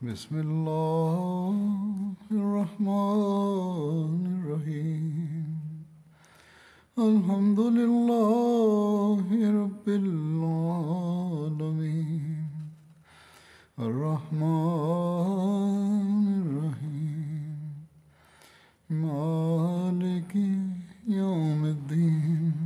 بسم اللہ الرحمن الرحیم الحمد للہ رب العالمین الرحمن الرحیم مالک یوم الدین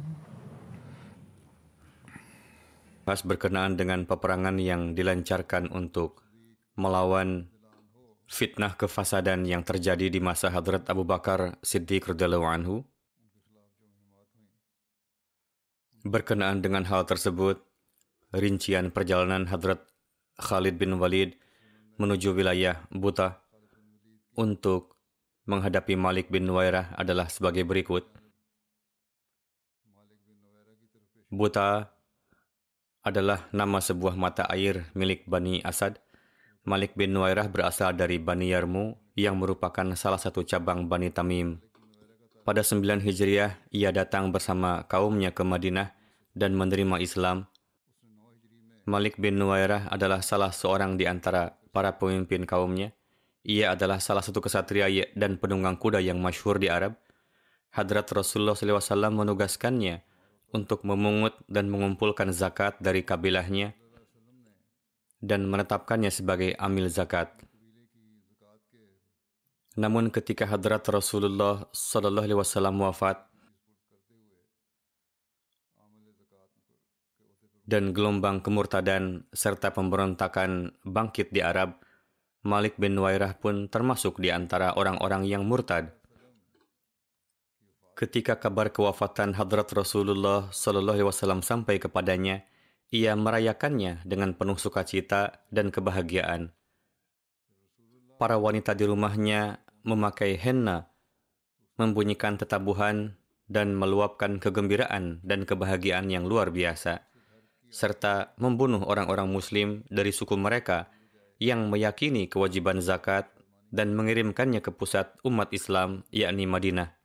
Pas berkenaan dengan peperangan yang dilancarkan untuk melawan fitnah kefasadan yang terjadi di masa Hadrat Abu Bakar Siddiq radhiyallahu anhu. Berkenaan dengan hal tersebut, rincian perjalanan Hadrat Khalid bin Walid menuju wilayah Buta untuk menghadapi Malik bin Nuwairah adalah sebagai berikut. Buta adalah nama sebuah mata air milik Bani Asad. Malik bin Nuwairah berasal dari Bani Yarmu yang merupakan salah satu cabang Bani Tamim. Pada 9 Hijriah, ia datang bersama kaumnya ke Madinah dan menerima Islam. Malik bin Nuwairah adalah salah seorang di antara para pemimpin kaumnya. Ia adalah salah satu kesatria dan penunggang kuda yang masyhur di Arab. Hadrat Rasulullah SAW menugaskannya untuk memungut dan mengumpulkan zakat dari kabilahnya dan menetapkannya sebagai amil zakat. Namun ketika hadrat Rasulullah sallallahu alaihi wasallam wafat dan gelombang kemurtadan serta pemberontakan bangkit di Arab, Malik bin Nuwairah pun termasuk di antara orang-orang yang murtad. Ketika kabar kewafatan hadrat Rasulullah sallallahu alaihi wasallam sampai kepadanya, ia merayakannya dengan penuh sukacita dan kebahagiaan para wanita di rumahnya memakai henna, membunyikan tetabuhan, dan meluapkan kegembiraan dan kebahagiaan yang luar biasa, serta membunuh orang-orang Muslim dari suku mereka yang meyakini kewajiban zakat dan mengirimkannya ke pusat umat Islam, yakni Madinah.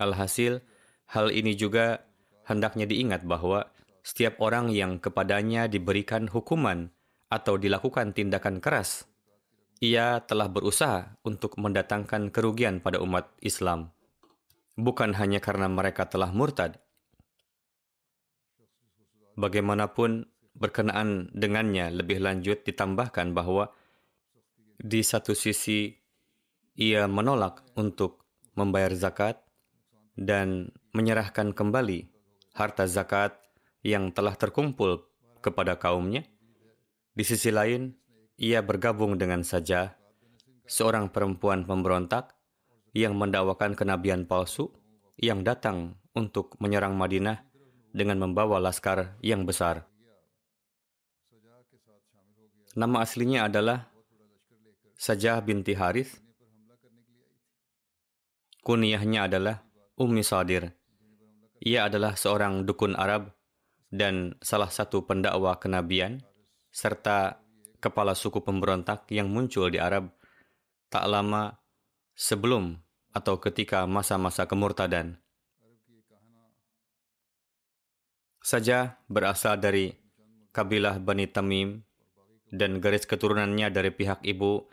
Alhasil, hal ini juga hendaknya diingat bahwa setiap orang yang kepadanya diberikan hukuman atau dilakukan tindakan keras ia telah berusaha untuk mendatangkan kerugian pada umat Islam, bukan hanya karena mereka telah murtad. Bagaimanapun, berkenaan dengannya lebih lanjut ditambahkan bahwa di satu sisi ia menolak untuk membayar zakat dan menyerahkan kembali harta zakat yang telah terkumpul kepada kaumnya. Di sisi lain, ia bergabung dengan saja seorang perempuan pemberontak yang mendakwakan kenabian palsu yang datang untuk menyerang Madinah dengan membawa laskar yang besar. Nama aslinya adalah Sajah binti Harith. Kuniahnya adalah Ummi Sadir. Ia adalah seorang dukun Arab dan salah satu pendakwa kenabian serta kepala suku pemberontak yang muncul di Arab tak lama sebelum atau ketika masa-masa kemurtadan. Saja berasal dari kabilah Bani Tamim dan garis keturunannya dari pihak ibu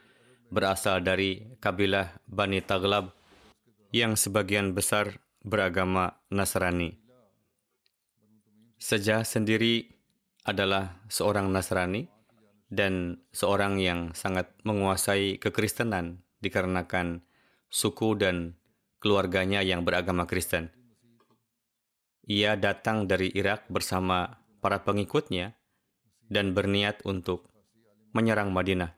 berasal dari kabilah Bani Taglab yang sebagian besar beragama Nasrani. Saja sendiri adalah seorang Nasrani dan seorang yang sangat menguasai kekristenan dikarenakan suku dan keluarganya yang beragama Kristen. Ia datang dari Irak bersama para pengikutnya dan berniat untuk menyerang Madinah.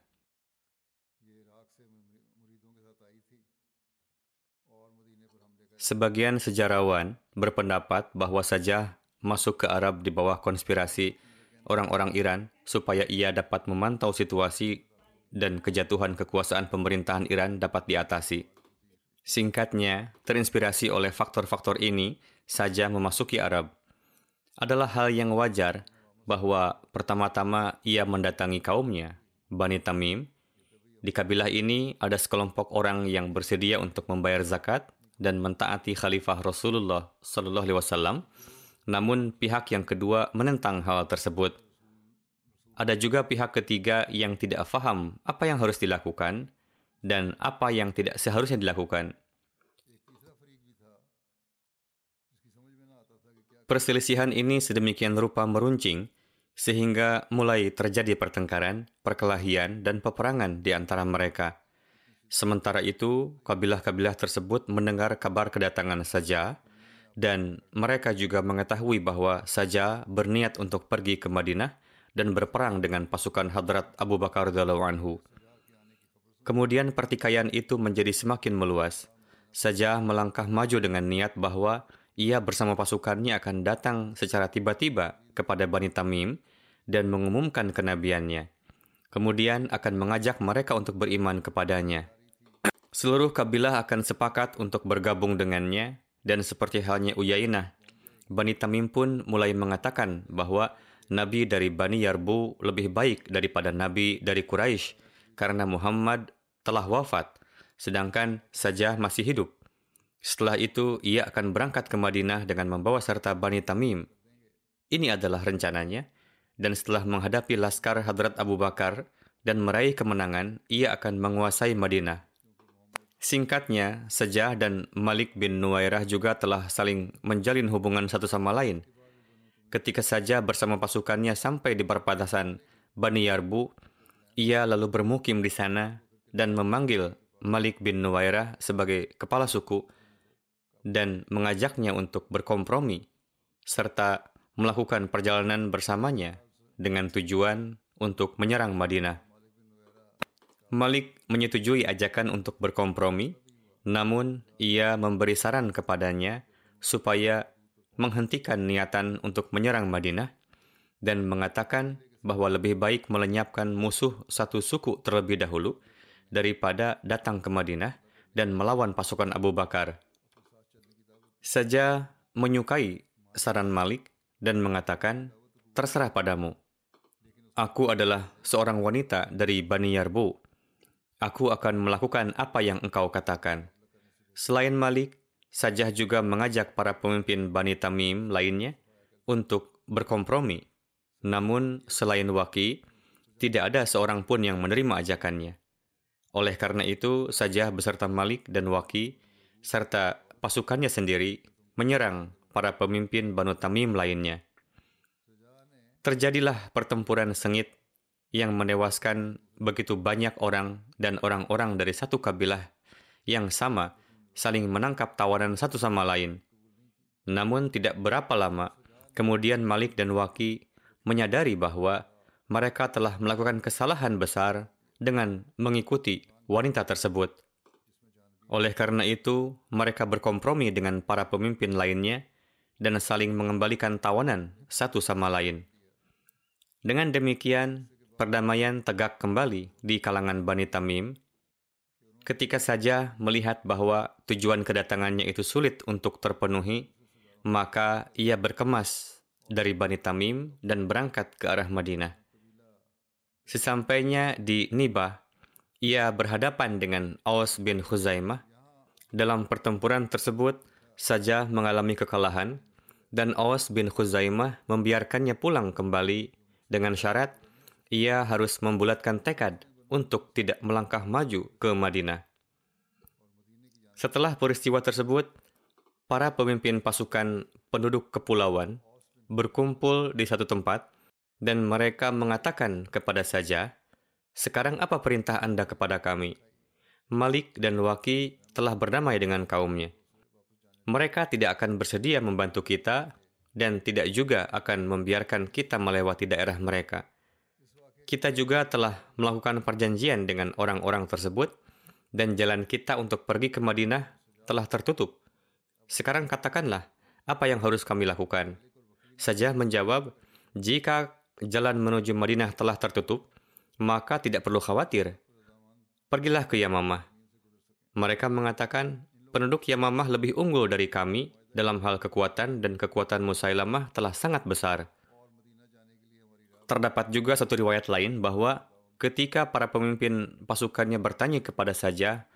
Sebagian sejarawan berpendapat bahwa saja masuk ke Arab di bawah konspirasi orang-orang Iran supaya ia dapat memantau situasi dan kejatuhan kekuasaan pemerintahan Iran dapat diatasi. Singkatnya, terinspirasi oleh faktor-faktor ini saja memasuki Arab. Adalah hal yang wajar bahwa pertama-tama ia mendatangi kaumnya, Bani Tamim. Di kabilah ini ada sekelompok orang yang bersedia untuk membayar zakat dan mentaati Khalifah Rasulullah Sallallahu Alaihi Wasallam, namun pihak yang kedua menentang hal tersebut. Ada juga pihak ketiga yang tidak faham apa yang harus dilakukan dan apa yang tidak seharusnya dilakukan. Perselisihan ini sedemikian rupa meruncing sehingga mulai terjadi pertengkaran, perkelahian, dan peperangan di antara mereka. Sementara itu, kabilah-kabilah tersebut mendengar kabar kedatangan Saja, dan mereka juga mengetahui bahwa Saja berniat untuk pergi ke Madinah dan berperang dengan pasukan Hadrat Abu Bakar anhu. Kemudian pertikaian itu menjadi semakin meluas. Saja melangkah maju dengan niat bahwa ia bersama pasukannya akan datang secara tiba-tiba kepada Bani Tamim dan mengumumkan kenabiannya. Kemudian akan mengajak mereka untuk beriman kepadanya. Seluruh kabilah akan sepakat untuk bergabung dengannya, dan seperti halnya Uyainah, Bani Tamim pun mulai mengatakan bahwa Nabi dari Bani Yarbu lebih baik daripada Nabi dari Quraisy karena Muhammad telah wafat, sedangkan Sajah masih hidup. Setelah itu, ia akan berangkat ke Madinah dengan membawa serta Bani Tamim. Ini adalah rencananya, dan setelah menghadapi laskar Hadrat Abu Bakar dan meraih kemenangan, ia akan menguasai Madinah. Singkatnya, Sejah dan Malik bin Nuwairah juga telah saling menjalin hubungan satu sama lain. Ketika saja bersama pasukannya sampai di perbatasan Bani Yarbu, ia lalu bermukim di sana dan memanggil Malik bin Nuwairah sebagai kepala suku dan mengajaknya untuk berkompromi serta melakukan perjalanan bersamanya dengan tujuan untuk menyerang Madinah. Malik menyetujui ajakan untuk berkompromi, namun ia memberi saran kepadanya supaya menghentikan niatan untuk menyerang Madinah dan mengatakan bahwa lebih baik melenyapkan musuh satu suku terlebih dahulu daripada datang ke Madinah dan melawan pasukan Abu Bakar. Saja menyukai saran Malik dan mengatakan, "Terserah padamu. Aku adalah seorang wanita dari Bani Yarbu Aku akan melakukan apa yang engkau katakan. Selain Malik, Sajah juga mengajak para pemimpin Bani Tamim lainnya untuk berkompromi. Namun, selain Waki, tidak ada seorang pun yang menerima ajakannya. Oleh karena itu, Sajah beserta Malik dan Waki, serta pasukannya sendiri, menyerang para pemimpin Banu Tamim lainnya. Terjadilah pertempuran sengit yang menewaskan begitu banyak orang dan orang-orang dari satu kabilah yang sama saling menangkap tawanan satu sama lain. Namun tidak berapa lama, kemudian Malik dan Waki menyadari bahwa mereka telah melakukan kesalahan besar dengan mengikuti wanita tersebut. Oleh karena itu, mereka berkompromi dengan para pemimpin lainnya dan saling mengembalikan tawanan satu sama lain. Dengan demikian, perdamaian tegak kembali di kalangan Bani Tamim, ketika saja melihat bahwa tujuan kedatangannya itu sulit untuk terpenuhi, maka ia berkemas dari Bani Tamim dan berangkat ke arah Madinah. Sesampainya di Nibah, ia berhadapan dengan Aus bin Khuzaimah. Dalam pertempuran tersebut, saja mengalami kekalahan, dan Aus bin Khuzaimah membiarkannya pulang kembali dengan syarat ia harus membulatkan tekad untuk tidak melangkah maju ke Madinah. Setelah peristiwa tersebut, para pemimpin pasukan penduduk kepulauan berkumpul di satu tempat dan mereka mengatakan kepada saja, "Sekarang apa perintah Anda kepada kami?" Malik dan Waki telah berdamai dengan kaumnya. Mereka tidak akan bersedia membantu kita dan tidak juga akan membiarkan kita melewati daerah mereka. Kita juga telah melakukan perjanjian dengan orang-orang tersebut dan jalan kita untuk pergi ke Madinah telah tertutup. Sekarang katakanlah, apa yang harus kami lakukan? Sajah menjawab, jika jalan menuju Madinah telah tertutup, maka tidak perlu khawatir. Pergilah ke Yamamah. Mereka mengatakan, penduduk Yamamah lebih unggul dari kami dalam hal kekuatan dan kekuatan Musailamah telah sangat besar. Terdapat juga satu riwayat lain bahwa ketika para pemimpin pasukannya bertanya kepada saja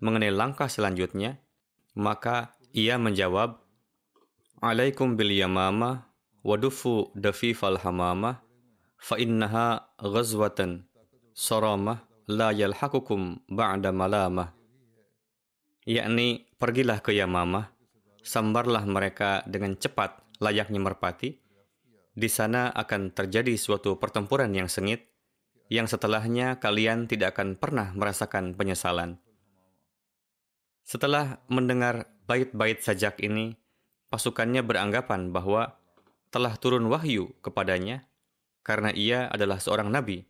mengenai langkah selanjutnya, maka ia menjawab, Alaikum bil yamama wadufu dafifal hamama fa innaha ghazwatan saramah la yalhaqukum ba'da malamah. Yakni, pergilah ke Yamamah, sambarlah mereka dengan cepat layaknya merpati. Di sana akan terjadi suatu pertempuran yang sengit, yang setelahnya kalian tidak akan pernah merasakan penyesalan. Setelah mendengar bait-bait sajak ini, pasukannya beranggapan bahwa telah turun wahyu kepadanya karena ia adalah seorang nabi.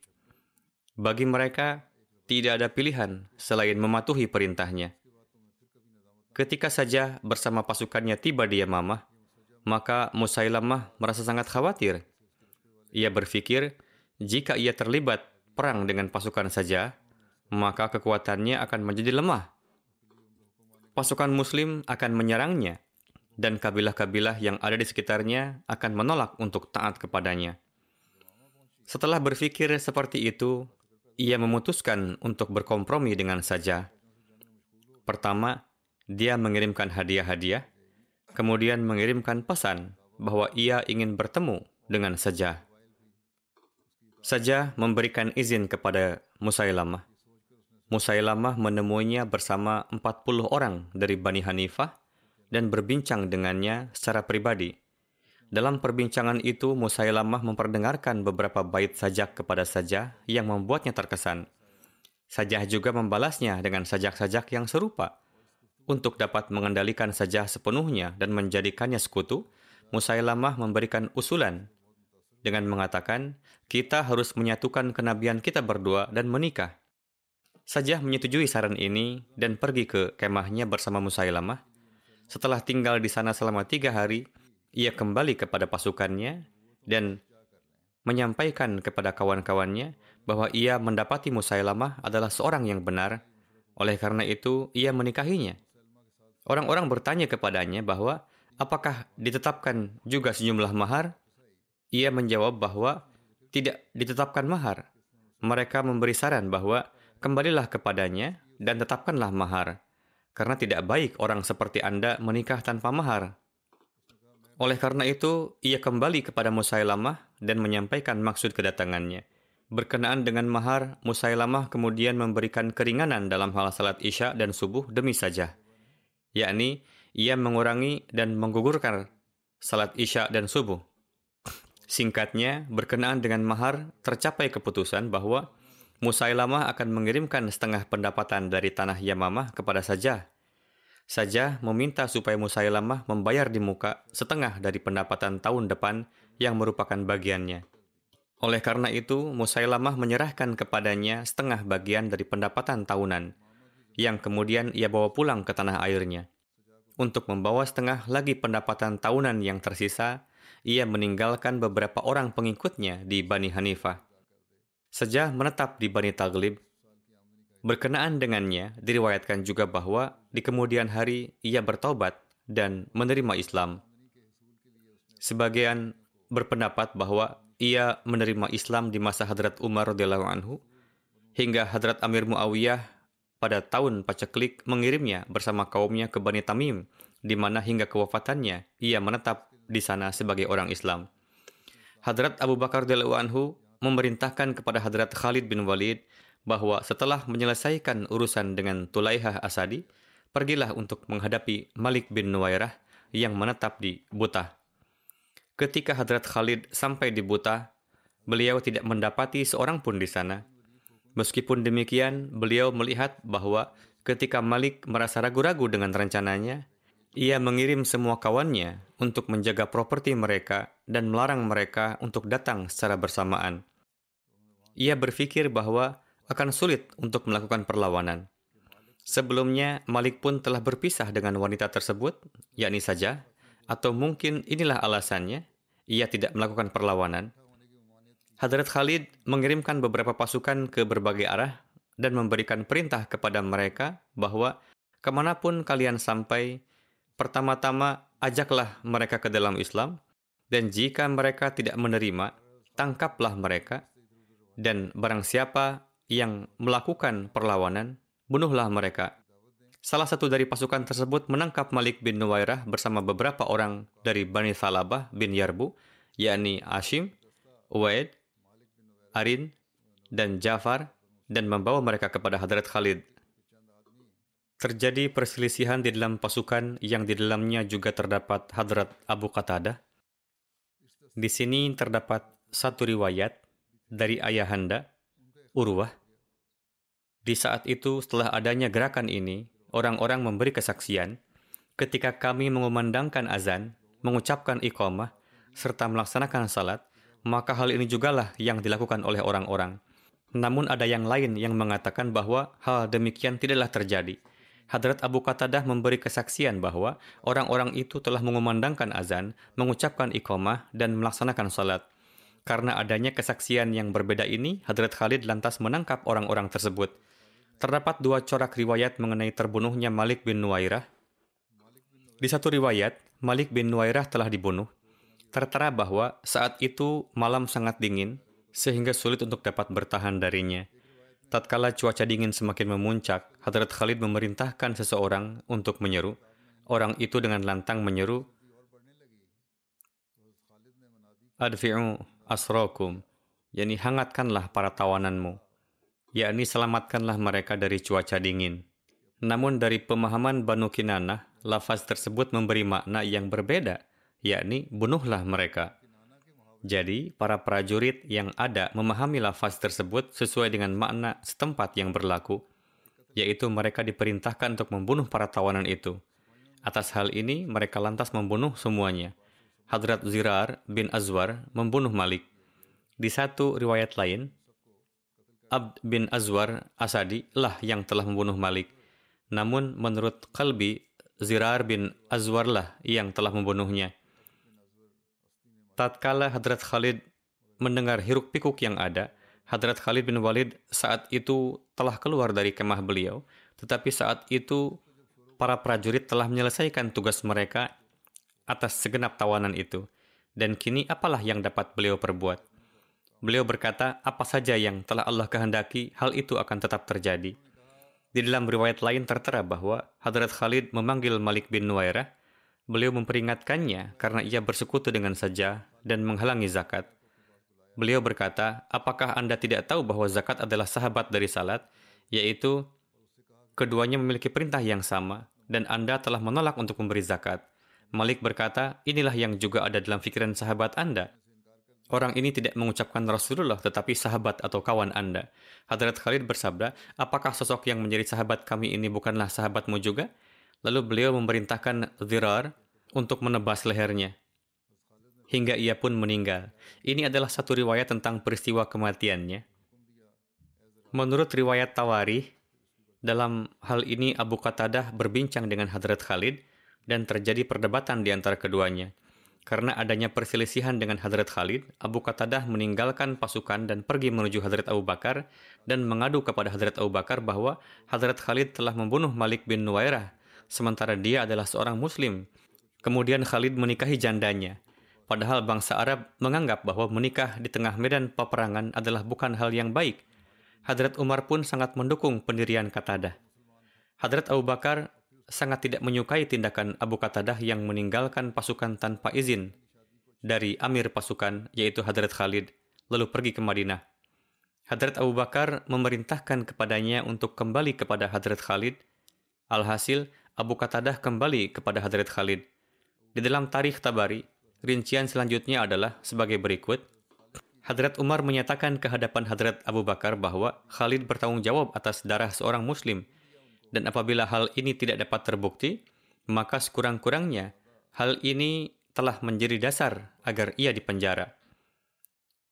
Bagi mereka, tidak ada pilihan selain mematuhi perintahnya. Ketika saja bersama pasukannya tiba di Yamamah, maka Musailamah merasa sangat khawatir. Ia berpikir, jika ia terlibat perang dengan pasukan saja, maka kekuatannya akan menjadi lemah. Pasukan Muslim akan menyerangnya, dan kabilah-kabilah yang ada di sekitarnya akan menolak untuk taat kepadanya. Setelah berpikir seperti itu, ia memutuskan untuk berkompromi dengan saja. Pertama, dia mengirimkan hadiah-hadiah, kemudian mengirimkan pesan bahwa ia ingin bertemu dengan saja. Saja memberikan izin kepada Musailamah. Musailamah menemuinya bersama 40 orang dari Bani Hanifah dan berbincang dengannya secara pribadi. Dalam perbincangan itu, Musailamah memperdengarkan beberapa bait sajak kepada Sajah yang membuatnya terkesan. Sajah juga membalasnya dengan sajak-sajak yang serupa. Untuk dapat mengendalikan Sajah sepenuhnya dan menjadikannya sekutu, Musailamah memberikan usulan dengan mengatakan, kita harus menyatukan kenabian kita berdua dan menikah. Sajah menyetujui saran ini dan pergi ke kemahnya bersama Musailamah. Setelah tinggal di sana selama tiga hari, ia kembali kepada pasukannya dan menyampaikan kepada kawan-kawannya bahwa ia mendapati Musailamah adalah seorang yang benar. Oleh karena itu, ia menikahinya. Orang-orang bertanya kepadanya bahwa apakah ditetapkan juga sejumlah mahar? Ia menjawab bahwa tidak ditetapkan mahar. Mereka memberi saran bahwa kembalilah kepadanya dan tetapkanlah mahar. Karena tidak baik orang seperti Anda menikah tanpa mahar. Oleh karena itu, ia kembali kepada Musailamah dan menyampaikan maksud kedatangannya. Berkenaan dengan mahar, Musailamah kemudian memberikan keringanan dalam hal salat isya dan subuh demi saja. Yakni, ia mengurangi dan menggugurkan salat isya dan subuh. Singkatnya, berkenaan dengan mahar, tercapai keputusan bahwa Musailamah akan mengirimkan setengah pendapatan dari tanah Yamamah kepada saja saja meminta supaya Musailamah membayar di muka setengah dari pendapatan tahun depan yang merupakan bagiannya. Oleh karena itu, Musailamah menyerahkan kepadanya setengah bagian dari pendapatan tahunan, yang kemudian ia bawa pulang ke tanah airnya. Untuk membawa setengah lagi pendapatan tahunan yang tersisa, ia meninggalkan beberapa orang pengikutnya di Bani Hanifah. Sejak menetap di Bani Taglib, Berkenaan dengannya, diriwayatkan juga bahwa di kemudian hari ia bertobat dan menerima Islam. Sebagian berpendapat bahwa ia menerima Islam di masa Hadrat Umar radhiyallahu anhu hingga Hadrat Amir Muawiyah pada tahun paceklik mengirimnya bersama kaumnya ke Bani Tamim di mana hingga kewafatannya ia menetap di sana sebagai orang Islam. Hadrat Abu Bakar radhiyallahu anhu memerintahkan kepada Hadrat Khalid bin Walid bahwa setelah menyelesaikan urusan dengan Tulaihah Asadi, pergilah untuk menghadapi Malik bin Nuwairah yang menetap di Buta. Ketika Hadrat Khalid sampai di Buta, beliau tidak mendapati seorang pun di sana. Meskipun demikian, beliau melihat bahwa Ketika Malik merasa ragu-ragu dengan rencananya, ia mengirim semua kawannya untuk menjaga properti mereka dan melarang mereka untuk datang secara bersamaan. Ia berpikir bahwa akan sulit untuk melakukan perlawanan. Sebelumnya, Malik pun telah berpisah dengan wanita tersebut, yakni saja, atau mungkin inilah alasannya, ia tidak melakukan perlawanan. Hadrat Khalid mengirimkan beberapa pasukan ke berbagai arah dan memberikan perintah kepada mereka bahwa ke mana pun kalian sampai, pertama-tama ajaklah mereka ke dalam Islam, dan jika mereka tidak menerima, tangkaplah mereka, dan barang siapa yang melakukan perlawanan, bunuhlah mereka. Salah satu dari pasukan tersebut menangkap Malik bin Nuwairah bersama beberapa orang dari Bani Thalabah bin Yarbu, yakni Ashim, Uwaid, Arin, dan Jafar, dan membawa mereka kepada Hadrat Khalid. Terjadi perselisihan di dalam pasukan yang di dalamnya juga terdapat Hadrat Abu Qatadah. Di sini terdapat satu riwayat dari ayahanda, Urwah. Di saat itu setelah adanya gerakan ini, orang-orang memberi kesaksian ketika kami mengumandangkan azan, mengucapkan iqamah, serta melaksanakan salat, maka hal ini jugalah yang dilakukan oleh orang-orang. Namun ada yang lain yang mengatakan bahwa hal demikian tidaklah terjadi. Hadrat Abu Qatadah memberi kesaksian bahwa orang-orang itu telah mengumandangkan azan, mengucapkan iqamah, dan melaksanakan salat. Karena adanya kesaksian yang berbeda ini, Hadrat Khalid lantas menangkap orang-orang tersebut. Terdapat dua corak riwayat mengenai terbunuhnya Malik bin Nuwairah. Di satu riwayat, Malik bin Nuwairah telah dibunuh. Tertera bahwa saat itu malam sangat dingin, sehingga sulit untuk dapat bertahan darinya. Tatkala cuaca dingin semakin memuncak, Hadrat Khalid memerintahkan seseorang untuk menyeru. Orang itu dengan lantang menyeru, Adfi'u asrokum, yakni hangatkanlah para tawananmu, yakni selamatkanlah mereka dari cuaca dingin. Namun dari pemahaman Banu Kinanah, lafaz tersebut memberi makna yang berbeda, yakni bunuhlah mereka. Jadi, para prajurit yang ada memahami lafaz tersebut sesuai dengan makna setempat yang berlaku, yaitu mereka diperintahkan untuk membunuh para tawanan itu. Atas hal ini, mereka lantas membunuh semuanya. Hadrat Zirar bin Azwar membunuh Malik. Di satu riwayat lain, Abd bin Azwar Asadi lah yang telah membunuh Malik. Namun menurut Kalbi, Zirar bin Azwar lah yang telah membunuhnya. Tatkala Hadrat Khalid mendengar hiruk pikuk yang ada, Hadrat Khalid bin Walid saat itu telah keluar dari kemah beliau, tetapi saat itu para prajurit telah menyelesaikan tugas mereka atas segenap tawanan itu. Dan kini apalah yang dapat beliau perbuat? Beliau berkata, apa saja yang telah Allah kehendaki, hal itu akan tetap terjadi. Di dalam riwayat lain tertera bahwa Hadrat Khalid memanggil Malik bin Nuwairah Beliau memperingatkannya karena ia bersekutu dengan saja dan menghalangi zakat. Beliau berkata, apakah Anda tidak tahu bahwa zakat adalah sahabat dari salat, yaitu keduanya memiliki perintah yang sama, dan Anda telah menolak untuk memberi zakat. Malik berkata, inilah yang juga ada dalam pikiran sahabat Anda. Orang ini tidak mengucapkan Rasulullah tetapi sahabat atau kawan Anda. Hadrat Khalid bersabda, apakah sosok yang menjadi sahabat kami ini bukanlah sahabatmu juga? Lalu beliau memerintahkan Zirar untuk menebas lehernya. Hingga ia pun meninggal. Ini adalah satu riwayat tentang peristiwa kematiannya. Menurut riwayat Tawari, dalam hal ini Abu Qatadah berbincang dengan Hadrat Khalid dan terjadi perdebatan di antara keduanya. Karena adanya perselisihan dengan Hadrat Khalid, Abu Qatadah meninggalkan pasukan dan pergi menuju Hadrat Abu Bakar dan mengadu kepada Hadrat Abu Bakar bahwa Hadrat Khalid telah membunuh Malik bin Nuwairah sementara dia adalah seorang muslim. Kemudian Khalid menikahi jandanya. Padahal bangsa Arab menganggap bahwa menikah di tengah medan peperangan adalah bukan hal yang baik. Hadrat Umar pun sangat mendukung pendirian Katadah. Hadrat Abu Bakar sangat tidak menyukai tindakan Abu Katadah yang meninggalkan pasukan tanpa izin dari amir pasukan, yaitu Hadrat Khalid, lalu pergi ke Madinah. Hadrat Abu Bakar memerintahkan kepadanya untuk kembali kepada Hadrat Khalid. Alhasil, Abu Qatadah kembali kepada Hadrat Khalid. Di dalam tarikh Tabari, rincian selanjutnya adalah sebagai berikut. Hadrat Umar menyatakan ke hadapan Hadrat Abu Bakar bahwa Khalid bertanggung jawab atas darah seorang muslim Dan apabila hal ini tidak dapat terbukti, maka sekurang-kurangnya hal ini telah menjadi dasar agar ia dipenjara.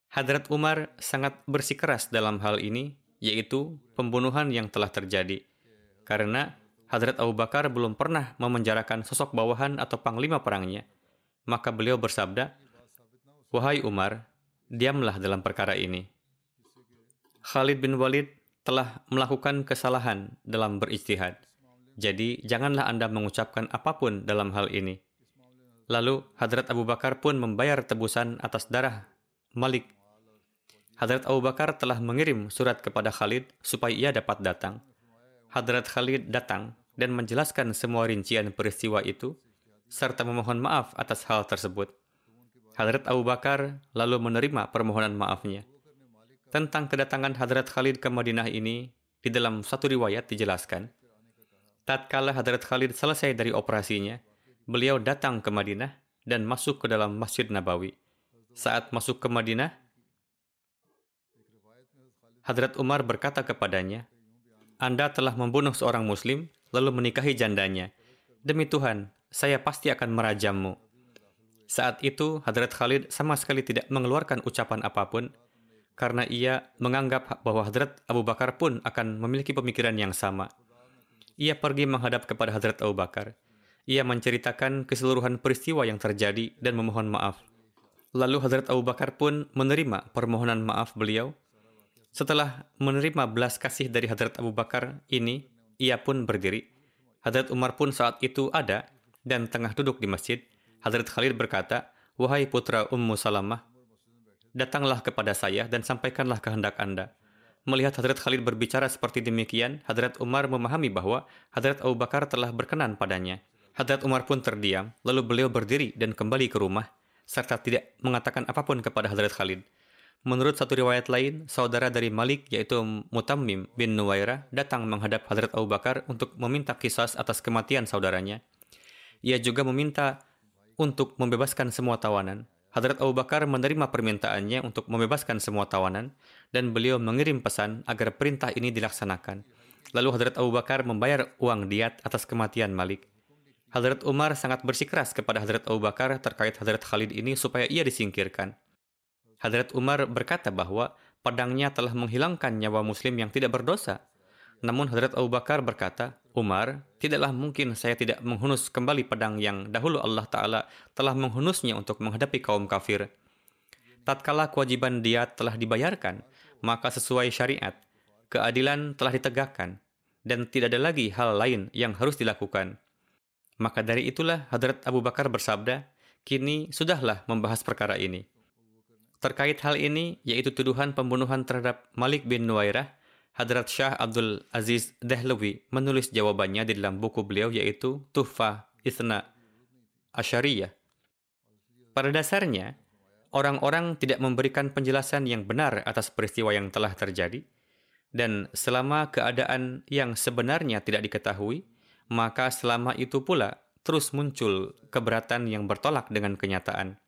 Hadrat Umar sangat bersikeras dalam hal ini, yaitu pembunuhan yang telah terjadi. Karena Hadrat Abu Bakar belum pernah memenjarakan sosok bawahan atau panglima perangnya. Maka beliau bersabda, Wahai Umar, diamlah dalam perkara ini. Khalid bin Walid telah melakukan kesalahan dalam berijtihad. Jadi, janganlah Anda mengucapkan apa pun dalam hal ini. Lalu, Hadrat Abu Bakar pun membayar tebusan atas darah Malik. Hadrat Abu Bakar telah mengirim surat kepada Khalid supaya ia dapat datang. Hadrat Khalid datang dan menjelaskan semua rincian peristiwa itu, serta memohon maaf atas hal tersebut. Hadrat Abu Bakar lalu menerima permohonan maafnya. Tentang kedatangan Hadrat Khalid ke Madinah ini, di dalam satu riwayat dijelaskan, tatkala Hadrat Khalid selesai dari operasinya, beliau datang ke Madinah dan masuk ke dalam Masjid Nabawi. Saat masuk ke Madinah, Hadrat Umar berkata kepadanya, Anda telah membunuh seorang muslim, lalu menikahi jandanya. Demi Tuhan, saya pasti akan merajammu. Saat itu, Hadrat Khalid sama sekali tidak mengeluarkan ucapan apa pun, karena ia menganggap bahwa Hadrat Abu Bakar pun akan memiliki pemikiran yang sama. Ia pergi menghadap kepada Hadrat Abu Bakar. Ia menceritakan keseluruhan peristiwa yang terjadi dan memohon maaf. Lalu Hadrat Abu Bakar pun menerima permohonan maaf beliau. Setelah menerima belas kasih dari Hadrat Abu Bakar ini, ia pun berdiri. Hadrat Umar pun saat itu ada dan tengah duduk di masjid. Hadrat Khalid berkata, Wahai putra Ummu Salamah, datanglah kepada saya dan sampaikanlah kehendak Anda. Melihat Hadrat Khalid berbicara seperti demikian, Hadrat Umar memahami bahwa Hadrat Abu Bakar telah berkenan padanya. Hadrat Umar pun terdiam, lalu beliau berdiri dan kembali ke rumah, serta tidak mengatakan apa pun kepada Hadrat Khalid. Menurut satu riwayat lain, saudara dari Malik yaitu Mutammim bin Nuwairah datang menghadap Hadrat Abu Bakar untuk meminta kisah atas kematian saudaranya. Ia juga meminta untuk membebaskan semua tawanan. Hadrat Abu Bakar menerima permintaannya untuk membebaskan semua tawanan dan beliau mengirim pesan agar perintah ini dilaksanakan. Lalu Hadrat Abu Bakar membayar uang diat atas kematian Malik. Hadrat Umar sangat bersikeras kepada Hadrat Abu Bakar terkait Hadrat Khalid ini supaya ia disingkirkan. Hadrat Umar berkata bahwa pedangnya telah menghilangkan nyawa muslim yang tidak berdosa. Namun Hadrat Abu Bakar berkata, Umar, tidaklah mungkin saya tidak menghunus kembali pedang yang dahulu Allah Ta'ala telah menghunusnya untuk menghadapi kaum kafir. Tatkala kewajiban dia telah dibayarkan, maka sesuai syariat, keadilan telah ditegakkan, dan tidak ada lagi hal lain yang harus dilakukan. Maka dari itulah Hadrat Abu Bakar bersabda, kini sudahlah membahas perkara ini. Terkait hal ini, yaitu tuduhan pembunuhan terhadap Malik bin Nuwairah, Hadrat Shah Abdul Aziz Dehlawi menulis jawabannya di dalam buku beliau yaitu Tuhfa Isna Asyariyah. Pada dasarnya, orang-orang tidak memberikan penjelasan yang benar atas peristiwa yang telah terjadi, dan selama keadaan yang sebenarnya tidak diketahui, maka selama itu pula terus muncul keberatan yang bertolak dengan kenyataan.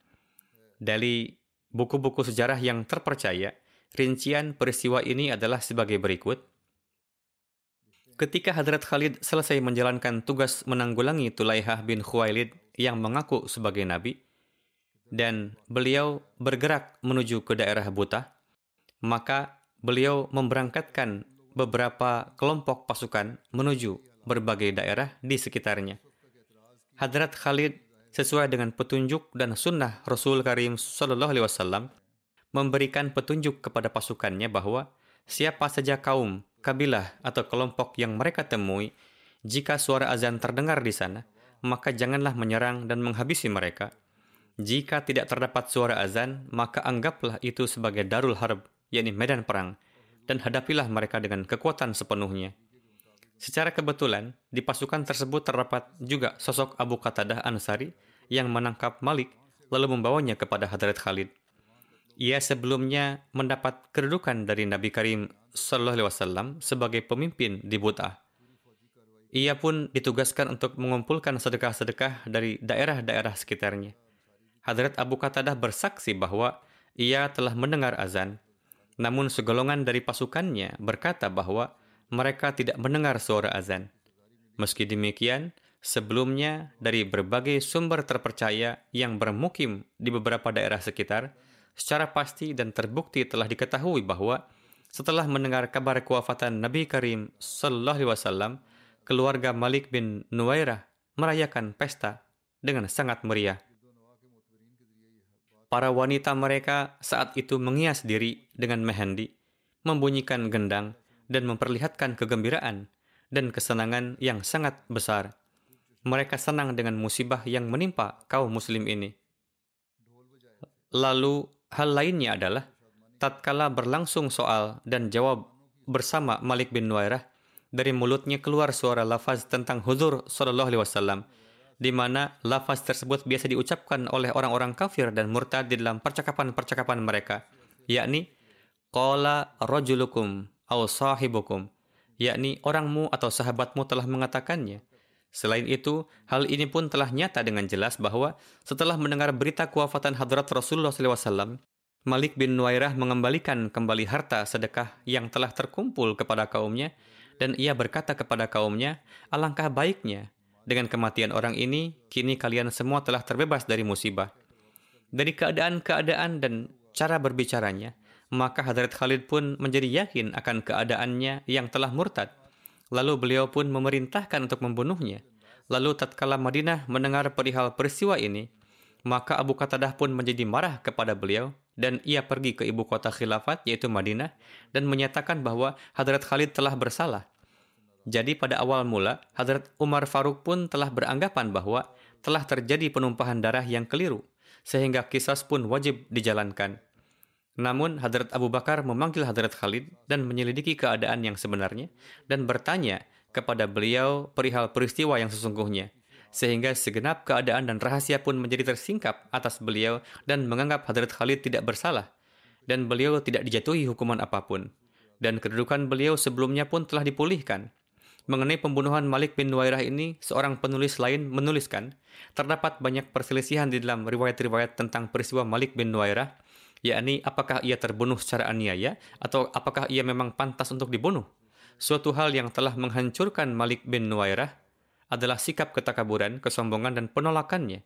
Dari buku-buku sejarah yang terpercaya, Rincian peristiwa ini adalah sebagai berikut. Ketika Hadrat Khalid selesai menjalankan tugas menanggulangi Tulaihah bin Khuwailid yang mengaku sebagai nabi, dan beliau bergerak menuju ke daerah Buta, maka beliau memberangkatkan beberapa kelompok pasukan menuju berbagai daerah di sekitarnya. Hadrat Khalid sesuai dengan petunjuk dan sunnah Rasul Karim Sallallahu Alaihi Wasallam memberikan petunjuk kepada pasukannya bahwa siapa saja kaum, kabilah, atau kelompok yang mereka temui, jika suara azan terdengar di sana, maka janganlah menyerang dan menghabisi mereka. Jika tidak terdapat suara azan, maka anggaplah itu sebagai darul harb, yakni medan perang, dan hadapilah mereka dengan kekuatan sepenuhnya. Secara kebetulan, di pasukan tersebut terdapat juga sosok Abu Qatadah Ansari yang menangkap Malik lalu membawanya kepada Hadrat Khalid. Ia sebelumnya mendapat kedudukan dari Nabi Karim Sallallahu Alaihi Wasallam sebagai pemimpin di Buta. Ia pun ditugaskan untuk mengumpulkan sedekah-sedekah dari daerah-daerah sekitarnya. Hadrat Abu Qatadah bersaksi bahwa ia telah mendengar azan, namun segolongan dari pasukannya berkata bahwa mereka tidak mendengar suara azan. Meski demikian, sebelumnya dari berbagai sumber terpercaya yang bermukim di beberapa daerah sekitar, secara pasti dan terbukti telah diketahui bahwa setelah mendengar kabar kewafatan Nabi Karim Sallallahu Alaihi Wasallam, keluarga Malik bin Nuwairah merayakan pesta dengan sangat meriah. Para wanita mereka saat itu mengias diri dengan mehendi, membunyikan gendang, dan memperlihatkan kegembiraan dan kesenangan yang sangat besar. Mereka senang dengan musibah yang menimpa kaum muslim ini. Lalu hal lainnya adalah tatkala berlangsung soal dan jawab bersama Malik bin Nuairah, dari mulutnya keluar suara lafaz tentang huzur sallallahu alaihi wasallam di mana lafaz tersebut biasa diucapkan oleh orang-orang kafir dan murtad di dalam percakapan-percakapan mereka yakni qala rajulukum aw sahibukum yakni orangmu atau sahabatmu telah mengatakannya. Selain itu, hal ini pun telah nyata dengan jelas bahwa setelah mendengar berita kewafatan hadrat Rasulullah SAW, Malik bin Nuairah mengembalikan kembali harta sedekah yang telah terkumpul kepada kaumnya, dan ia berkata kepada kaumnya, alangkah baiknya, dengan kematian orang ini, kini kalian semua telah terbebas dari musibah. Dari keadaan-keadaan dan cara berbicaranya, maka Hadrat Khalid pun menjadi yakin akan keadaannya yang telah murtad. Lalu beliau pun memerintahkan untuk membunuhnya. Lalu tatkala Madinah mendengar perihal peristiwa ini, maka Abu Qatadah pun menjadi marah kepada beliau dan ia pergi ke ibu kota khilafat yaitu Madinah dan menyatakan bahwa Hadrat Khalid telah bersalah. Jadi pada awal mula, Hadrat Umar Faruk pun telah beranggapan bahwa telah terjadi penumpahan darah yang keliru, sehingga kisah pun wajib dijalankan. Namun Hadrat Abu Bakar memanggil Hadrat Khalid dan menyelidiki keadaan yang sebenarnya dan bertanya kepada beliau perihal peristiwa yang sesungguhnya. Sehingga segenap keadaan dan rahasia pun menjadi tersingkap atas beliau dan menganggap Hadrat Khalid tidak bersalah. Dan beliau tidak dijatuhi hukuman apa pun. Dan kedudukan beliau sebelumnya pun telah dipulihkan. Mengenai pembunuhan Malik bin Nuwairah ini, seorang penulis lain menuliskan, terdapat banyak perselisihan di dalam riwayat-riwayat tentang peristiwa Malik bin Nuwairah, yakni apakah ia terbunuh secara aniaya atau apakah ia memang pantas untuk dibunuh. Suatu hal yang telah menghancurkan Malik bin Nuwairah adalah sikap ketakaburan, kesombongan, dan penolakannya.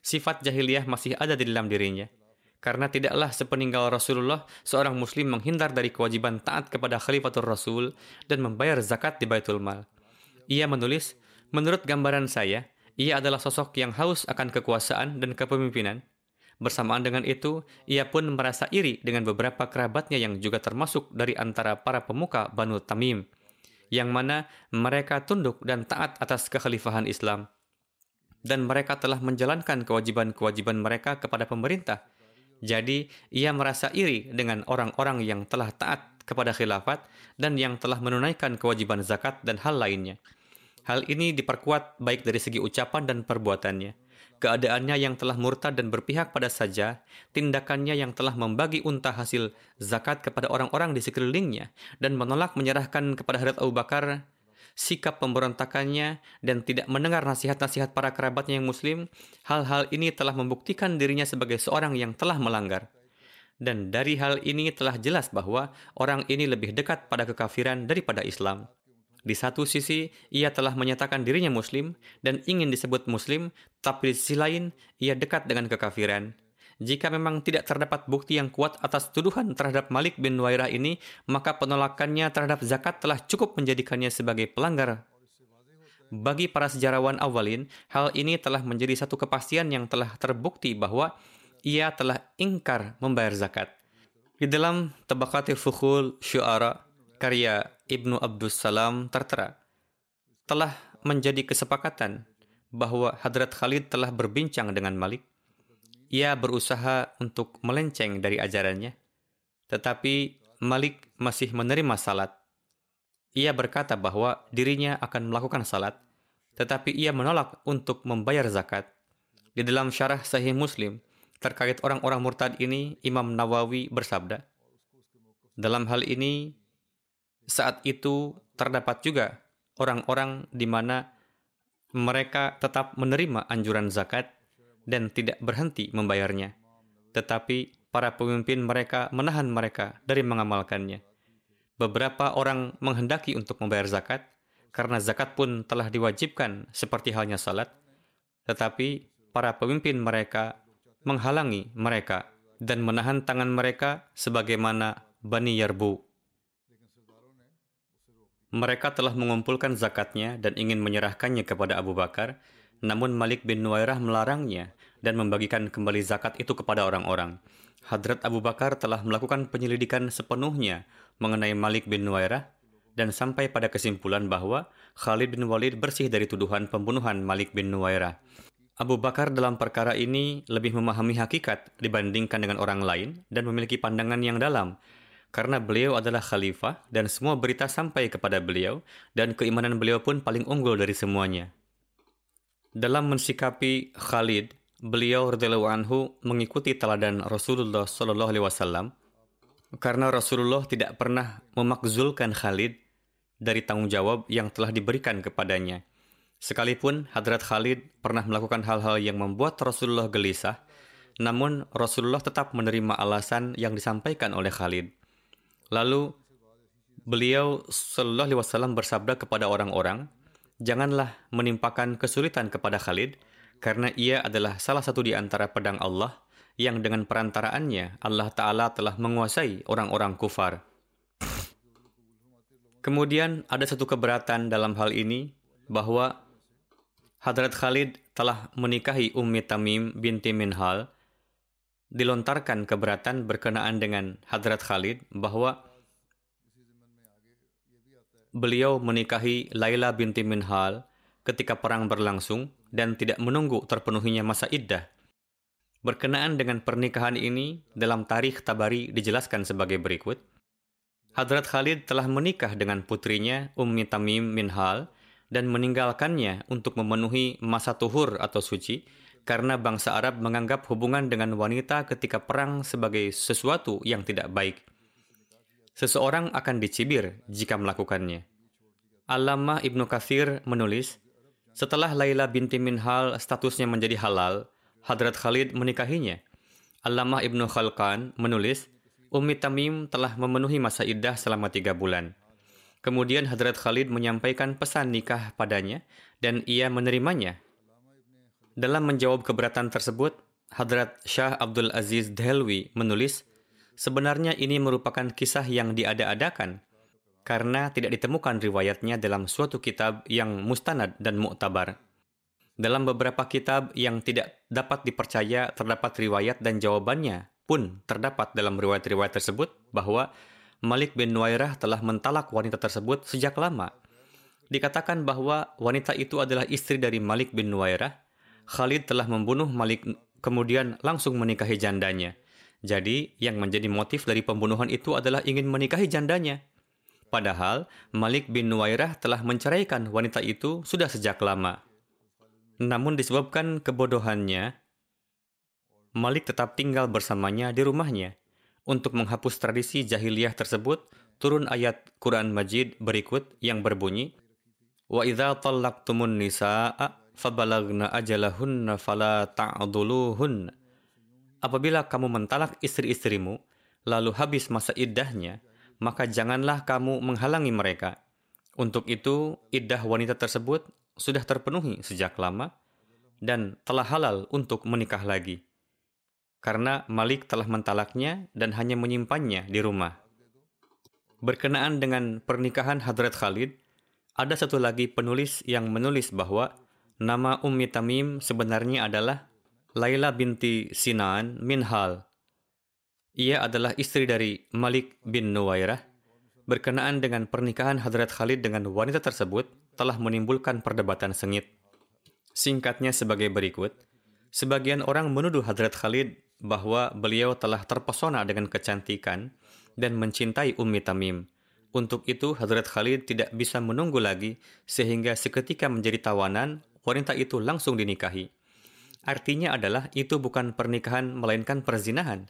Sifat jahiliyah masih ada di dalam dirinya. Karena tidaklah sepeninggal Rasulullah, seorang muslim menghindar dari kewajiban taat kepada Khalifatul Rasul dan membayar zakat di Baitul Mal. Ia menulis, menurut gambaran saya, ia adalah sosok yang haus akan kekuasaan dan kepemimpinan, Bersamaan dengan itu, ia pun merasa iri dengan beberapa kerabatnya yang juga termasuk dari antara para pemuka Banu Tamim, yang mana mereka tunduk dan taat atas kekhalifahan Islam. Dan mereka telah menjalankan kewajiban-kewajiban mereka kepada pemerintah. Jadi, ia merasa iri dengan orang-orang yang telah taat kepada khilafat dan yang telah menunaikan kewajiban zakat dan hal lainnya. Hal ini diperkuat baik dari segi ucapan dan perbuatannya keadaannya yang telah murtad dan berpihak pada saja, tindakannya yang telah membagi unta hasil zakat kepada orang-orang di sekelilingnya dan menolak menyerahkan kepada Hadrat Abu Bakar sikap pemberontakannya dan tidak mendengar nasihat-nasihat para kerabatnya yang muslim, hal-hal ini telah membuktikan dirinya sebagai seorang yang telah melanggar. Dan dari hal ini telah jelas bahwa orang ini lebih dekat pada kekafiran daripada Islam. Di satu sisi, ia telah menyatakan dirinya muslim dan ingin disebut muslim, tapi di sisi lain, ia dekat dengan kekafiran. Jika memang tidak terdapat bukti yang kuat atas tuduhan terhadap Malik bin Wairah ini, maka penolakannya terhadap zakat telah cukup menjadikannya sebagai pelanggar. Bagi para sejarawan awalin, hal ini telah menjadi satu kepastian yang telah terbukti bahwa ia telah ingkar membayar zakat. Di dalam Tabakatil Fukhul Syu'ara, karya Ibnu Abdus Salam tertera, telah menjadi kesepakatan bahwa Hadrat Khalid telah berbincang dengan Malik. Ia berusaha untuk melenceng dari ajarannya, tetapi Malik masih menerima salat. Ia berkata bahwa dirinya akan melakukan salat, tetapi ia menolak untuk membayar zakat. Di dalam syarah Sahih Muslim, terkait orang-orang murtad ini, Imam Nawawi bersabda, dalam hal ini, saat itu terdapat juga orang-orang di mana mereka tetap menerima anjuran zakat dan tidak berhenti membayarnya. Tetapi para pemimpin mereka menahan mereka dari mengamalkannya. Beberapa orang menghendaki untuk membayar zakat, karena zakat pun telah diwajibkan seperti halnya salat, tetapi para pemimpin mereka menghalangi mereka dan menahan tangan mereka sebagaimana Bani Yarbu. Mereka telah mengumpulkan zakatnya dan ingin menyerahkannya kepada Abu Bakar, namun Malik bin Nuwairah melarangnya dan membagikan kembali zakat itu kepada orang-orang. Hadrat Abu Bakar telah melakukan penyelidikan sepenuhnya mengenai Malik bin Nuwairah dan sampai pada kesimpulan bahwa Khalid bin Walid bersih dari tuduhan pembunuhan Malik bin Nuwairah. Abu Bakar dalam perkara ini lebih memahami hakikat dibandingkan dengan orang lain dan memiliki pandangan yang dalam karena beliau adalah khalifah dan semua berita sampai kepada beliau dan keimanan beliau pun paling unggul dari semuanya. Dalam mensikapi Khalid, beliau radhiyallahu anhu mengikuti teladan Rasulullah Shallallahu alaihi wasallam karena Rasulullah tidak pernah memakzulkan Khalid dari tanggung jawab yang telah diberikan kepadanya. Sekalipun Hadrat Khalid pernah melakukan hal-hal yang membuat Rasulullah gelisah, namun Rasulullah tetap menerima alasan yang disampaikan oleh Khalid. Lalu beliau Shallallahu Alaihi Wasallam bersabda kepada orang-orang, janganlah menimpakan kesulitan kepada Khalid, karena ia adalah salah satu di antara pedang Allah yang dengan perantaraannya Allah Ta'ala telah menguasai orang-orang kufar. Kemudian ada satu keberatan dalam hal ini bahwa Hadrat Khalid telah menikahi Ummi Tamim binti Minhal dilontarkan keberatan berkenaan dengan Hadrat Khalid bahwa beliau menikahi Laila binti Minhal ketika perang berlangsung dan tidak menunggu terpenuhinya masa iddah. Berkenaan dengan pernikahan ini, dalam tarikh Tabari dijelaskan sebagai berikut. Hadrat Khalid telah menikah dengan putrinya Ummi Tamim Minhal dan meninggalkannya untuk memenuhi masa tuhur atau suci karena bangsa Arab menganggap hubungan dengan wanita ketika perang sebagai sesuatu yang tidak baik. Seseorang akan dicibir jika melakukannya. Allamah Ibnu Kathir menulis, setelah Laila binti Minhal statusnya menjadi halal, Hadrat Khalid menikahinya. Allamah Ibnu Khalqan menulis, Ummi Tamim telah memenuhi masa iddah selama tiga bulan. Kemudian Hadrat Khalid menyampaikan pesan nikah padanya dan ia menerimanya dalam menjawab keberatan tersebut, Hadrat Shah Abdul Aziz Dehelwi menulis, sebenarnya ini merupakan kisah yang diada-adakan karena tidak ditemukan riwayatnya dalam suatu kitab yang mustanad dan muktabar. Dalam beberapa kitab yang tidak dapat dipercaya terdapat riwayat dan jawabannya pun terdapat dalam riwayat-riwayat tersebut bahwa Malik bin Nuairah telah mentalak wanita tersebut sejak lama. Dikatakan bahwa wanita itu adalah istri dari Malik bin Nuairah Khalid telah membunuh Malik kemudian langsung menikahi jandanya. Jadi, yang menjadi motif dari pembunuhan itu adalah ingin menikahi jandanya. Padahal, Malik bin Nuwairah telah menceraikan wanita itu sudah sejak lama. Namun disebabkan kebodohannya, Malik tetap tinggal bersamanya di rumahnya. Untuk menghapus tradisi jahiliyah tersebut, turun ayat Quran Majid berikut yang berbunyi, وَإِذَا طَلَّقْتُمُ النِّسَاءَ fabalagna ajalahunna fala ta'duluhun. Apabila kamu mentalak istri-istrimu, lalu habis masa iddahnya, maka janganlah kamu menghalangi mereka. Untuk itu, iddah wanita tersebut sudah terpenuhi sejak lama dan telah halal untuk menikah lagi. Karena Malik telah mentalaknya dan hanya menyimpannya di rumah. Berkenaan dengan pernikahan Hadrat Khalid, ada satu lagi penulis yang menulis bahwa Nama Ummi Tamim sebenarnya adalah Laila binti Sinan Minhal. Ia adalah istri dari Malik bin Nuwairah. Berkenaan dengan pernikahan Hadrat Khalid dengan wanita tersebut telah menimbulkan perdebatan sengit. Singkatnya sebagai berikut. Sebagian orang menuduh Hadrat Khalid bahwa beliau telah terpesona dengan kecantikan dan mencintai Ummi Tamim. Untuk itu, Hadrat Khalid tidak bisa menunggu lagi sehingga seketika menjadi tawanan wanita itu langsung dinikahi. Artinya adalah itu bukan pernikahan melainkan perzinahan.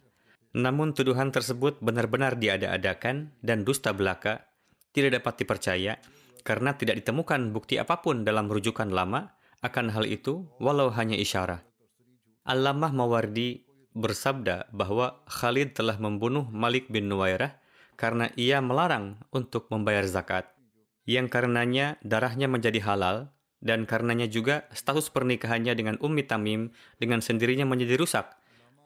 Namun tuduhan tersebut benar-benar diada-adakan dan dusta belaka, tidak dapat dipercaya karena tidak ditemukan bukti apa pun dalam rujukan lama akan hal itu walau hanya isyarat. Allamah Mawardi bersabda bahwa Khalid telah membunuh Malik bin Nuwairah karena ia melarang untuk membayar zakat. yang karenanya darahnya menjadi halal dan karenanya juga status pernikahannya dengan Ummi Tamim dengan sendirinya menjadi rusak.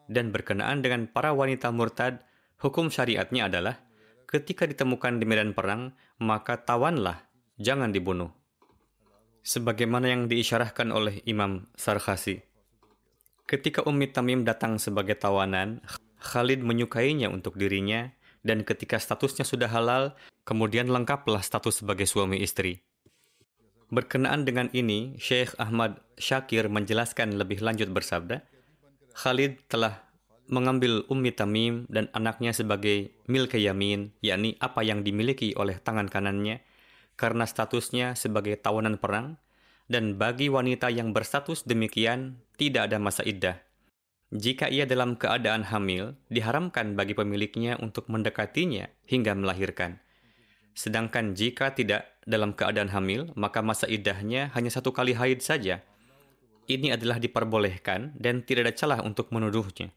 Dan berkenaan dengan para wanita murtad hukum syariatnya adalah ketika ditemukan di medan perang maka tawanlah jangan dibunuh. Sebagaimana yang diisyarahkan oleh Imam Sarkhasi ketika Ummi Tamim datang sebagai tawanan Khalid menyukainya untuk dirinya dan ketika statusnya sudah halal, kemudian lengkaplah status sebagai suami istri. Berkenaan dengan ini, Syekh Ahmad Syakir menjelaskan lebih lanjut bersabda, Khalid telah mengambil Ummi Tamim dan anaknya sebagai milke yamin, yakni apa yang dimiliki oleh tangan kanannya, karena statusnya sebagai tawanan perang, dan bagi wanita yang berstatus demikian, tidak ada masa iddah. Jika ia dalam keadaan hamil, diharamkan bagi pemiliknya untuk mendekatinya hingga melahirkan. Sedangkan jika tidak dalam keadaan hamil, maka masa iddahnya hanya satu kali haid saja. Ini adalah diperbolehkan dan tidak ada celah untuk menuduhnya.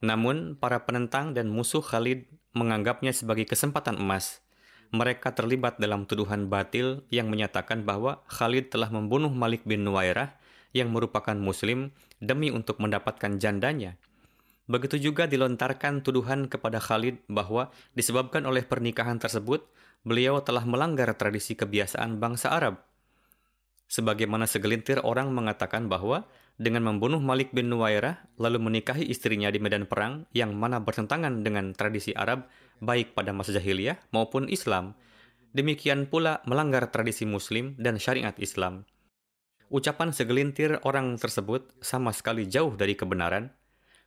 Namun, para penentang dan musuh Khalid menganggapnya sebagai kesempatan emas. Mereka terlibat dalam tuduhan batil yang menyatakan bahwa Khalid telah membunuh Malik bin Nuwairah yang merupakan muslim demi untuk mendapatkan jandanya. Begitu juga dilontarkan tuduhan kepada Khalid bahwa disebabkan oleh pernikahan tersebut, beliau telah melanggar tradisi kebiasaan bangsa Arab. Sebagaimana segelintir orang mengatakan bahwa dengan membunuh Malik bin Nuwairah lalu menikahi istrinya di medan perang yang mana bertentangan dengan tradisi Arab baik pada masa jahiliyah maupun Islam. Demikian pula melanggar tradisi Muslim dan syariat Islam. Ucapan segelintir orang tersebut sama sekali jauh dari kebenaran,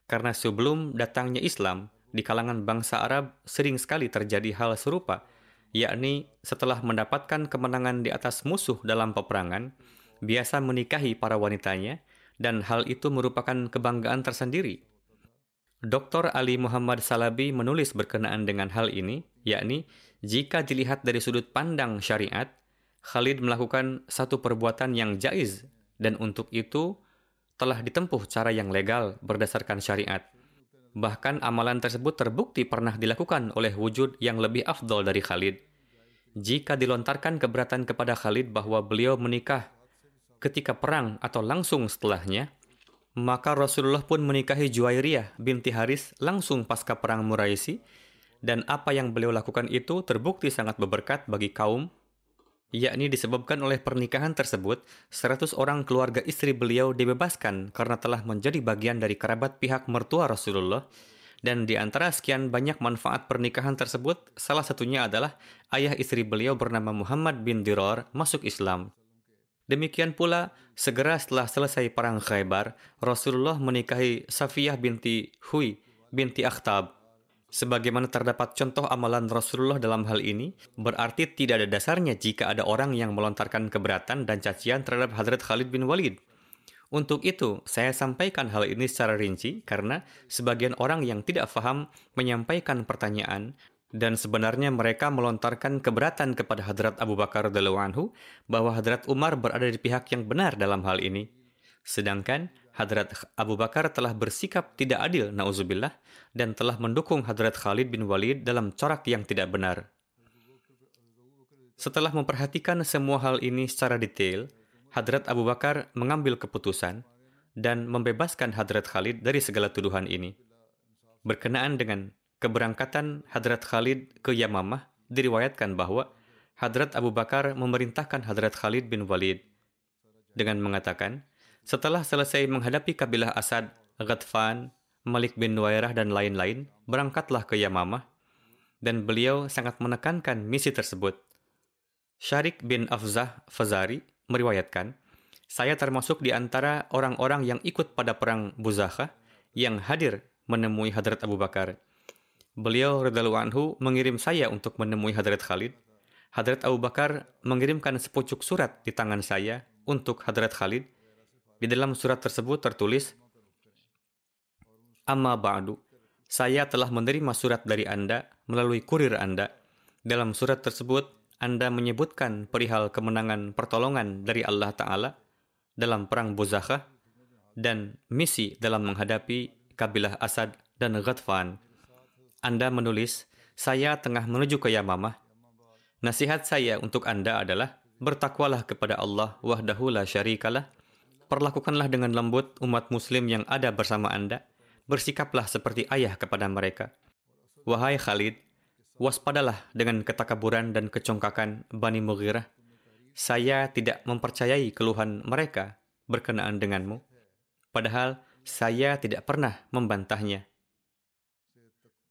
karena sebelum datangnya Islam, di kalangan bangsa Arab sering sekali terjadi hal serupa, yakni setelah mendapatkan kemenangan di atas musuh dalam peperangan, biasa menikahi para wanitanya, dan hal itu merupakan kebanggaan tersendiri. Dr. Ali Muhammad Salabi menulis berkenaan dengan hal ini, yakni jika dilihat dari sudut pandang syariat, Khalid melakukan satu perbuatan yang jaiz dan untuk itu telah ditempuh cara yang legal berdasarkan syariat. Bahkan amalan tersebut terbukti pernah dilakukan oleh wujud yang lebih afdol dari Khalid. Jika dilontarkan keberatan kepada Khalid bahwa beliau menikah ketika perang atau langsung setelahnya, maka Rasulullah pun menikahi Juwairiyah binti Haris langsung pasca perang Muraisi, dan apa yang beliau lakukan itu terbukti sangat berberkat bagi kaum yakni disebabkan oleh pernikahan tersebut, 100 orang keluarga istri beliau dibebaskan karena telah menjadi bagian dari kerabat pihak mertua Rasulullah, dan di antara sekian banyak manfaat pernikahan tersebut, salah satunya adalah ayah istri beliau bernama Muhammad bin Dirar masuk Islam. Demikian pula, segera setelah selesai perang Khaybar, Rasulullah menikahi Safiyah binti Hui binti Akhtab Sebagaimana terdapat contoh amalan Rasulullah dalam hal ini, berarti tidak ada dasarnya jika ada orang yang melontarkan keberatan dan cacian terhadap Hadrat Khalid bin Walid. Untuk itu, saya sampaikan hal ini secara rinci karena sebagian orang yang tidak faham menyampaikan pertanyaan dan sebenarnya mereka melontarkan keberatan kepada Hadrat Abu Bakar anhu bahwa Hadrat Umar berada di pihak yang benar dalam hal ini. Sedangkan Hadrat Abu Bakar telah bersikap tidak adil, na'udzubillah, dan telah mendukung Hadrat Khalid bin Walid dalam corak yang tidak benar. Setelah memperhatikan semua hal ini secara detail, Hadrat Abu Bakar mengambil keputusan dan membebaskan Hadrat Khalid dari segala tuduhan ini. Berkenaan dengan keberangkatan Hadrat Khalid ke Yamamah, diriwayatkan bahwa Hadrat Abu Bakar memerintahkan Hadrat Khalid bin Walid dengan mengatakan, setelah selesai menghadapi kabilah Asad, Ghatfan, Malik bin Nuwairah dan lain-lain, berangkatlah ke Yamamah, dan beliau sangat menekankan misi tersebut. Syarik bin Afzah Fazari meriwayatkan, saya termasuk di antara orang-orang yang ikut pada perang Buzakha yang hadir menemui Hadrat Abu Bakar. Beliau radhiyallahu anhu mengirim saya untuk menemui Hadrat Khalid. Hadrat Abu Bakar mengirimkan sepucuk surat di tangan saya untuk Hadrat Khalid di dalam surat tersebut tertulis, Amma ba'du, saya telah menerima surat dari Anda melalui kurir Anda. Dalam surat tersebut, Anda menyebutkan perihal kemenangan pertolongan dari Allah Ta'ala dalam perang Buzakhah dan misi dalam menghadapi kabilah Asad dan Ghatfan. Anda menulis, saya tengah menuju ke Yamamah. Nasihat saya untuk Anda adalah bertakwalah kepada Allah wahdahu la syarikalah. Perlakukanlah dengan lembut umat muslim yang ada bersama Anda. Bersikaplah seperti ayah kepada mereka. Wahai Khalid, waspadalah dengan ketakaburan dan kecongkakan Bani Mughirah. Saya tidak mempercayai keluhan mereka berkenaan denganmu. Padahal saya tidak pernah membantahnya.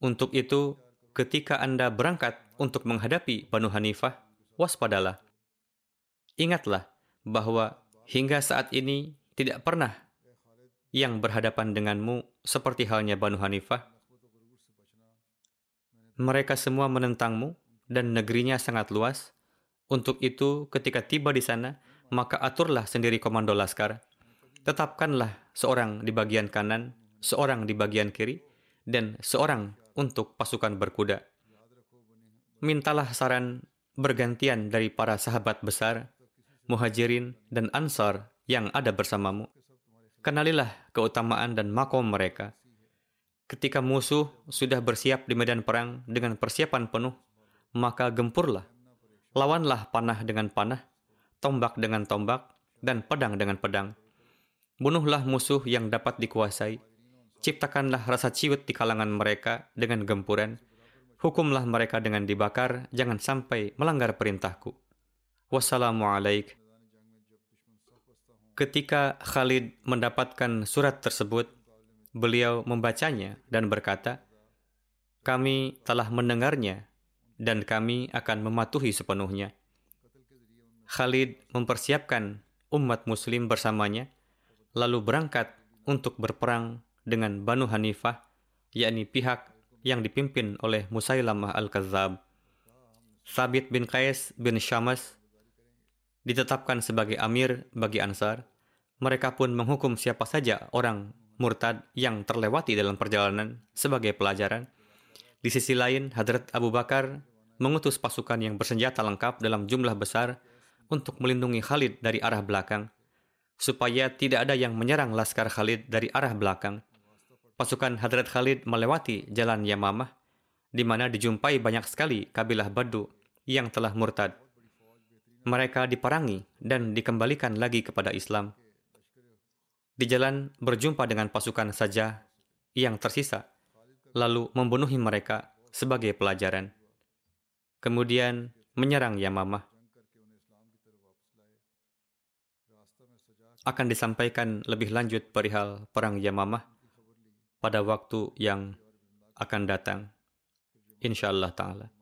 Untuk itu, ketika Anda berangkat untuk menghadapi Banu Hanifah, waspadalah. Ingatlah bahwa hingga saat ini tidak pernah yang berhadapan denganmu seperti halnya Banu Hanifah. Mereka semua menentangmu dan negerinya sangat luas. Untuk itu, ketika tiba di sana, maka aturlah sendiri komando laskar. Tetapkanlah seorang di bagian kanan, seorang di bagian kiri, dan seorang untuk pasukan berkuda. Mintalah saran bergantian dari para sahabat besar, muhajirin, dan ansar yang ada bersamamu. Kenalilah keutamaan dan makom mereka. Ketika musuh sudah bersiap di medan perang dengan persiapan penuh, maka gempurlah. Lawanlah panah dengan panah, tombak dengan tombak, dan pedang dengan pedang. Bunuhlah musuh yang dapat dikuasai. Ciptakanlah rasa ciut di kalangan mereka dengan gempuran. Hukumlah mereka dengan dibakar, jangan sampai melanggar perintahku. Wassalamualaikum. Ketika Khalid mendapatkan surat tersebut, beliau membacanya dan berkata, "Kami telah mendengarnya dan kami akan mematuhi sepenuhnya." Khalid mempersiapkan umat muslim bersamanya, lalu berangkat untuk berperang dengan Banu Hanifah, yakni pihak yang dipimpin oleh Musailamah Al-Kadzab. Sabit bin Qais bin Syamas ditetapkan sebagai amir bagi Ansar. Mereka pun menghukum siapa saja orang murtad yang terlewati dalam perjalanan sebagai pelajaran. Di sisi lain, Hadrat Abu Bakar mengutus pasukan yang bersenjata lengkap dalam jumlah besar untuk melindungi Khalid dari arah belakang, supaya tidak ada yang menyerang laskar Khalid dari arah belakang pasukan Hadrat Khalid melewati jalan Yamamah, di mana dijumpai banyak sekali kabilah Badu yang telah murtad. Mereka diperangi dan dikembalikan lagi kepada Islam. Di jalan berjumpa dengan pasukan saja yang tersisa, lalu membunuhi mereka sebagai pelajaran. Kemudian menyerang Yamamah. Akan disampaikan lebih lanjut perihal perang Yamamah pada waktu yang akan datang. Insyaallah ta'ala.